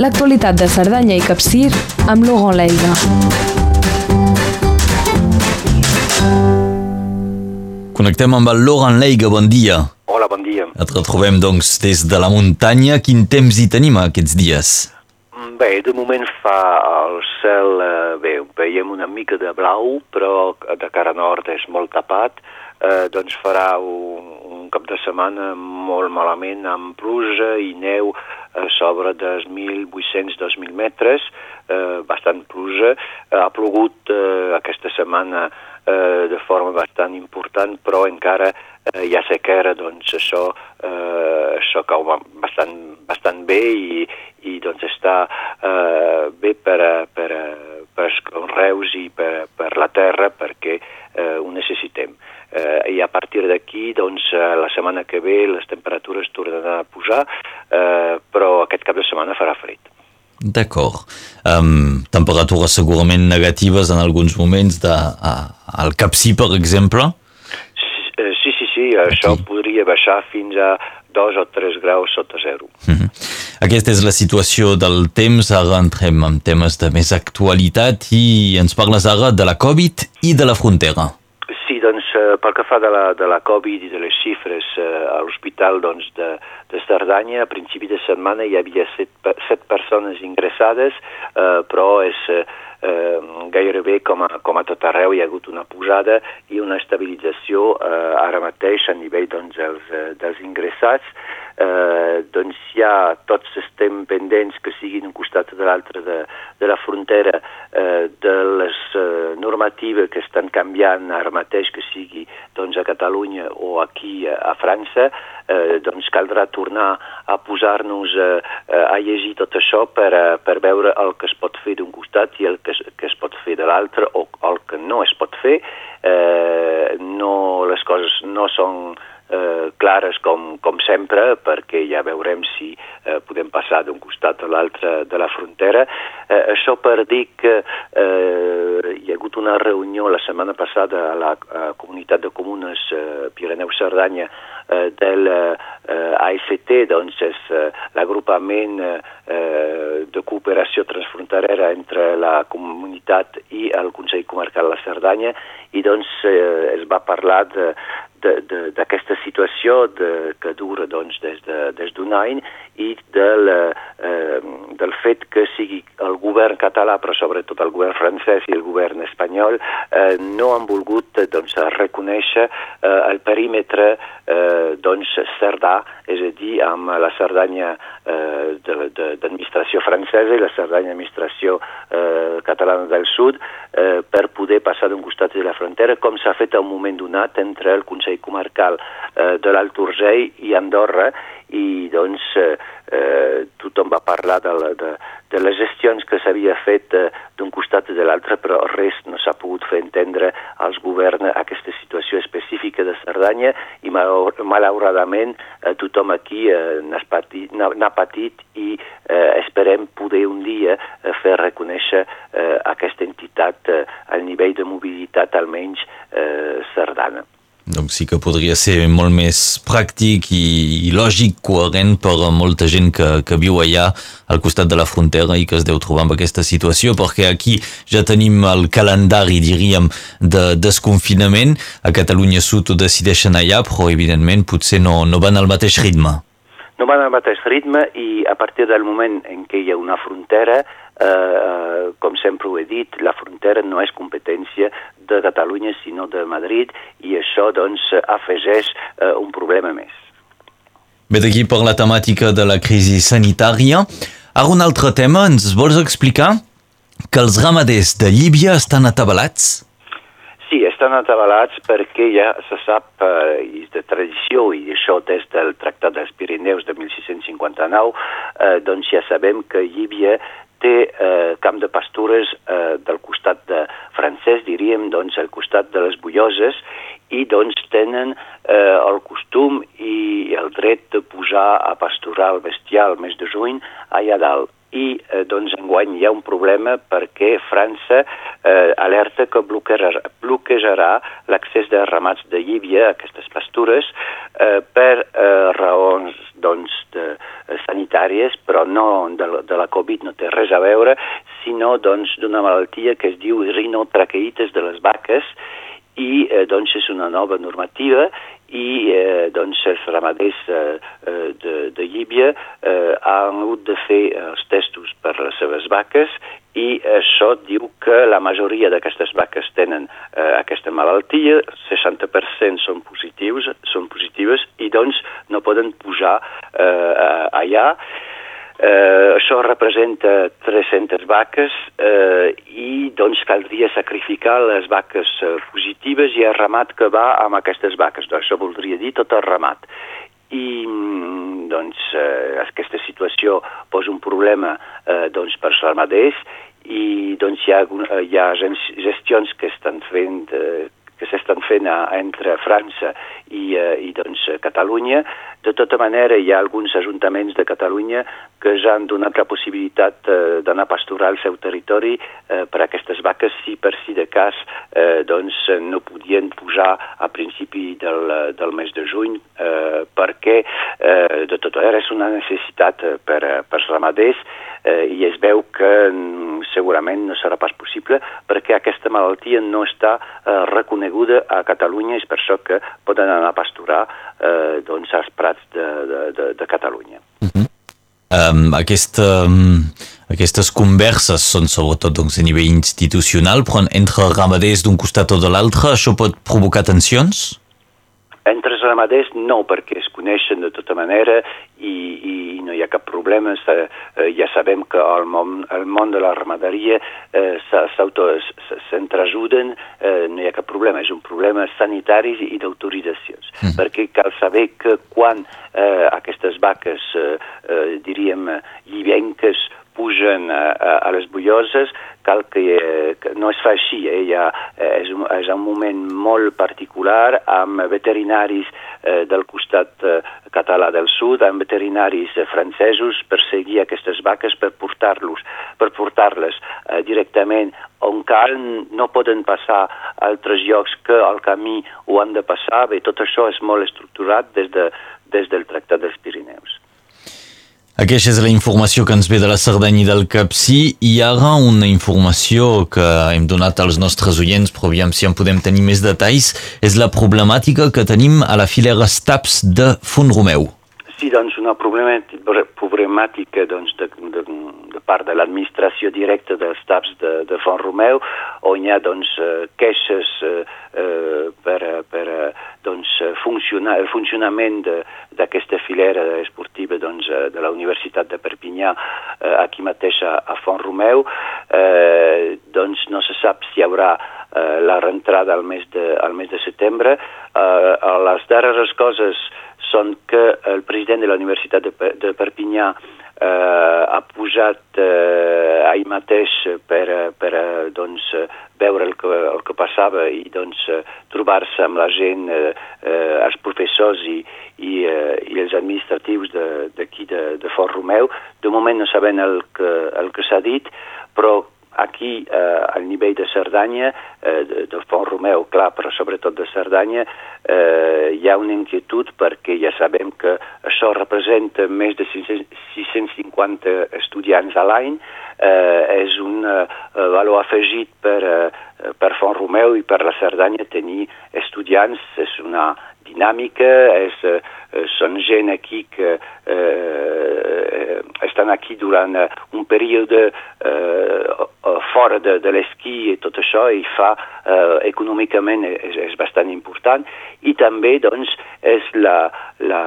L'actualitat de Cerdanya i Capcir amb Laurent Leiga. Connectem amb el Laurent Leiga, bon dia. Hola, bon dia. Et retrobem, doncs, des de la muntanya. Quin temps hi tenim aquests dies? Mm, Bé, de moment fa el cel, eh, bé, veiem una mica de blau, però de cara nord és molt tapat, eh, doncs farà un, un cap de setmana molt malament amb pluja i neu sobre dels 1.800-2.000 metres, eh, bastant pluja. Eh, ha plogut eh, aquesta setmana eh, de forma bastant important, però encara eh, hi ha sequera, doncs això, eh, això cau ba- bastant, bastant bé i, i doncs està eh, bé per, a- per, a- per als conreus i per, per la terra perquè eh, ho necessitem. Eh, I a partir d'aquí, doncs, eh, la setmana que ve les temperatures tornaran a pujar, eh, però aquest cap de setmana farà fred. D'acord. Um, temperatures segurament negatives en alguns moments de, a, al Capcí, per exemple. Sí, eh, sí, sí, sí això podria baixar fins a 2 o 3 graus sota zero. Mhm. Aquesta és la situació del temps. Ara entrem en temes de més actualitat i ens parles ara de la Covid i de la frontera. Eh, pel que fa de la, de la Covid i de les xifres eh, a l'hospital doncs, de, de Cerdanya, a principi de setmana hi havia set, set persones ingressades, eh, però és eh, gairebé com a, com a tot arreu hi ha hagut una pujada i una estabilització eh, ara mateix a nivell doncs, dels, eh, dels ingressats. Eh, doncs ja tots estem pendents que siguin un costat de l'altre de, de la frontera eh, de les eh, normatives que estan canviant ara mateix, que sigui doncs, a Catalunya o aquí a, França, eh, doncs caldrà tornar a posar-nos eh, eh, a llegir tot això per, eh, per veure el que es pot fer d'un costat i el que es, que es pot fer de l'altre o el que no es pot fer. Eh, no, les coses no són eh, clares com, com sempre, perquè ja veurem si eh, podem passar d'un costat a l'altre de la frontera. Eh, això per dir que eh, hi ha hagut una reunió la setmana passada a la a Comunitat de Comunes eh, Pirineu-Cerdanya eh, del eh, AFT, doncs és eh, l'agrupament eh, de cooperació transfronterera entre la comunitat i el Consell Comarcal de la Cerdanya i doncs eh, es va parlar de, d'aquesta situació de, que dura doncs, des d'un de, des any i del, eh, del fet que sigui el govern català, però sobretot el govern francès i el govern espanyol, eh, no han volgut doncs, reconèixer eh, el perímetre eh, doncs, cerdà, és a dir, amb la Cerdanya eh, d'administració francesa i la Cerdanya d'administració eh, catalana del sud eh, per poder passar d'un costat de la frontera, com s'ha fet a un moment donat entre el Consell Comarcal eh, de l'Alt Urgell i Andorra, i doncs eh, eh, tothom va parlar de, la, de, de les gestions que s'havia fet eh, d'un costat i de l'altre, però res no s'ha pogut fer entendre als governs aquesta situació específica de Cerdanya i malauradament eh, tothom aquí eh, n'ha patit, patit i eh, esperem poder un dia eh, fer reconèixer eh, aquesta entitat eh, al nivell de mobilitat almenys eh, cerdana. Donc sí que podria ser molt més pràctic i, i lògic, coherent per a molta gent que, que viu allà al costat de la frontera i que es deu trobar amb aquesta situació, perquè aquí ja tenim el calendari, diríem, de desconfinament. A Catalunya Sud ho decideixen allà, però evidentment potser no, no van al mateix ritme. No van al mateix ritme i a partir del moment en què hi ha una frontera, eh, com sempre ho he dit, la frontera no és competència de Catalunya sinó de Madrid i això doncs afegeix eh, un problema més. Bé, d'aquí per la temàtica de la crisi sanitària. Ara un altre tema, ens vols explicar que els ramaders de Líbia estan atabalats? Estan atabalats perquè ja se sap, eh, de tradició, i això des del Tractat dels Pirineus de 1659, eh, doncs ja sabem que Líbia té eh, camp de pastures eh, del costat de francès, diríem, doncs al costat de les Bulloses, i doncs tenen eh, el costum i el dret de pujar a pasturar el bestial el mes de juny allà dalt i eh, doncs enguany hi ha un problema perquè França eh, alerta que bloquejarà, bloquejarà l'accés de ramats de Llívia a aquestes pastures eh, per eh, raons doncs, de, eh, sanitàries, però no de, de la Covid, no té res a veure, sinó doncs d'una malaltia que es diu rinotraqueites de les vaques i eh, doncs és una nova normativa i eh, doncs els ramaders eh, de, de Llíbia eh, han hagut de fer els testos per les seves vaques i això diu que la majoria d'aquestes vaques tenen eh, aquesta malaltia, 60% són positius, són positives i doncs no poden pujar eh, allà Eh, això representa 300 vaques eh, i doncs caldria sacrificar les vaques eh, positives i el ramat que va amb aquestes vaques. Doncs això voldria dir tot el ramat. I mm, doncs eh, aquesta situació posa un problema eh, doncs, per ramaders i doncs hi ha, hi ha gestions que estan fent eh, que s'estan fent a, entre França i, eh, i doncs, Catalunya. De tota manera, hi ha alguns ajuntaments de Catalunya que ja han donat la possibilitat eh, d'anar a pasturar el seu territori eh, per a aquestes vaques si per si de cas eh, doncs, no podien pujar a principi del, del mes de juny eh, perquè eh, de tota manera és una necessitat per, per als ramaders eh, i es veu que mm, segurament no serà pas possible perquè aquesta malaltia no està eh, reconeguda a Catalunya i és per això que poden anar a pasturar eh, doncs, als prats de, de, de, de Catalunya. Uh -huh. um, aquesta, um, aquestes converses són sobretot doncs, a nivell institucional, però entre ramaders d'un costat o de l'altre això pot provocar tensions? Entre els ramaders no, perquè es coneixen de tota manera i, i no hi ha cap problema. Eh, ja sabem que el món, el món de la ramaderia eh, s'entrajuden, eh, no hi ha cap problema. És un problema sanitari i d'autoritzacions. Mm. Perquè cal saber que quan eh, aquestes vaques, eh, eh, diríem, llibenques, pugen a, a, a les bulloses, cal que, que no es fa així. Eh? Ja, eh, és, un, és un moment molt particular amb veterinaris eh, del costat eh, català del sud, amb veterinaris eh, francesos per seguir aquestes vaques per portar-los per portar-les eh, directament on cal, no poden passar altres llocs que al camí ho han de passar. Bé, tot això és molt estructurat des, de, des del Tractat dels Pirineus. Aquesta és la informació que ens ve de la Cerdanya i del Capcí i ara una informació que hem donat als nostres oients, però aviam si en podem tenir més detalls, és la problemàtica que tenim a la filera STAPS de Font Romeu. Sí, doncs una problemàtica doncs, de, de, de part de l'administració directa dels TAPs de, de Font Romeu, on hi ha doncs, eh, queixes eh, eh, per, per doncs, funcionar, el funcionament d'aquesta filera esportiva doncs, de la Universitat de Perpinyà eh, aquí mateix a, a Font Romeu. Eh, doncs no se sap si hi haurà eh, la reentrada al mes de, al mes de setembre. Eh, les darreres coses són que el president de la Universitat de, de Perpinyà eh, ha posat eh, ahir mateix per, per doncs, veure el que, el que passava i doncs, trobar-se amb la gent, eh, eh, els professors i, i, eh, i els administratius d'aquí de, de, de Fort Romeu. De moment no sabem el que, el que s'ha dit, però aquí eh, al nivell de Cerdanya, eh, de, Font Romeu, clar, però sobretot de Cerdanya, eh, hi ha una inquietud perquè ja sabem que això representa més de 650 estudiants a l'any, eh, és un eh, valor afegit per, eh, per Font Romeu i per la Cerdanya tenir estudiants, és una dinàmica, és, eh, són gent aquí que eh, estan aquí durant un període eh, fora de, de l'esquí i tot això i fa eh, econòmicament és, és bastant important. I també doncs és la, la,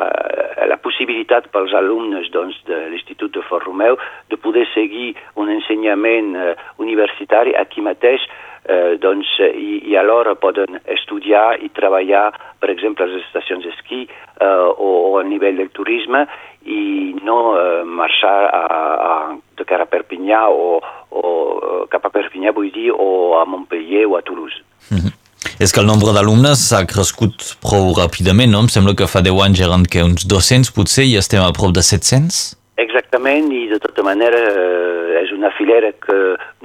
la possibilitat pels alumnes doncs, de l'Institut de Fort Romeu de poder seguir un ensenyament eh, universitari aquí mateix eh, doncs, i, i alhora poden estudiar i treballar, per exemple, a les estacions d'esquí eh, o, o a nivell del turisme i no eh, marxar a, a, de cara a Perpinyà o, o cap a Perpinyà, vull dir, o a Montpellier o a Toulouse. Mm -hmm. és que el nombre d'alumnes ha crescut prou ràpidament, no? Em sembla que fa 10 anys eren que uns 200 potser i estem a prop de 700? Exactament, i de tota manera eh, és una filera que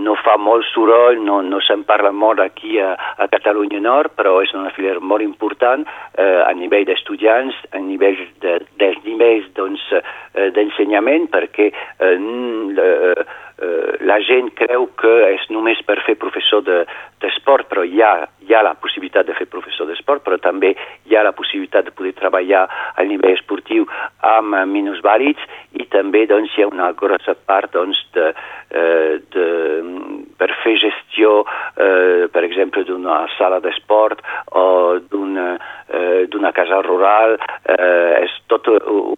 no fa molt soroll, no, no se'n parla molt aquí a, a Catalunya Nord, però és una filera molt important eh, a nivell d'estudiants, a nivell de, dels nivells doncs, eh, d'ensenyament, perquè eh, eh, eh, la gent creu que és només per fer professor d'esport, de, però hi ha, hi ha la possibilitat de fer professor d'esport, però també hi ha la possibilitat de poder treballar a nivell esportiu amb minusvàlids i també doncs, hi ha una grossa part doncs, de, eh, de, per fer gestió, eh, per exemple, d'una sala d'esport o d'una eh, casa rural, eh, és tota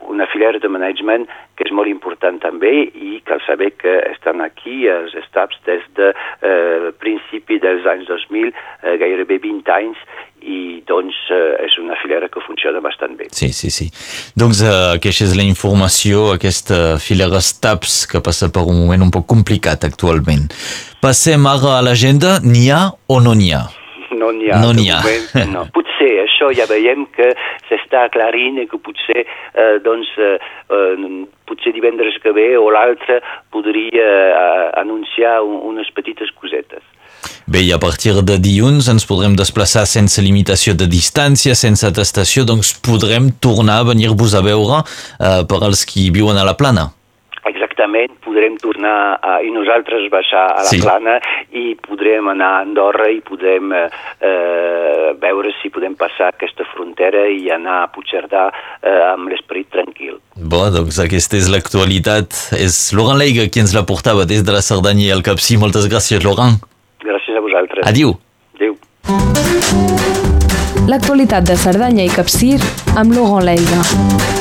una filera de management que és molt important també i cal saber que estan aquí els estats des de eh, principi dels anys 2000, eh, gairebé 20 anys, i doncs eh, és una filera que funciona bastant bé. Sí, sí, sí. Doncs eh, aquesta és la informació, aquesta filera STAPS que passa per un moment un poc complicat actualment. Passem ara a l'agenda, n'hi ha o no n'hi ha? No n'hi ha. No n'hi ha. Moment, no. Potser això ja veiem que s'està aclarint i que potser eh, doncs, eh, eh potser divendres que ve o l'altre podria eh, anunciar un, unes petites cosetes. Bé, i a partir de dilluns ens podrem desplaçar sense limitació de distància, sense atestació, doncs podrem tornar a venir-vos a veure eh, per als qui viuen a la plana. Exactament, podrem tornar a, i nosaltres baixar a la sí. plana i podrem anar a Andorra i podem eh, eh, veure si podem passar aquesta frontera i anar a Puigcerdà eh, amb l'esperit tranquil. Bo, doncs aquesta és l'actualitat. És Laurent Leiga qui ens la portava des de la Cerdanya i el Capcí. Moltes gràcies, Laurent. Gràcies a vosaltres. Adiu. Adéu. L'actualitat de Cerdanya i Capcir amb Laurent Leiga.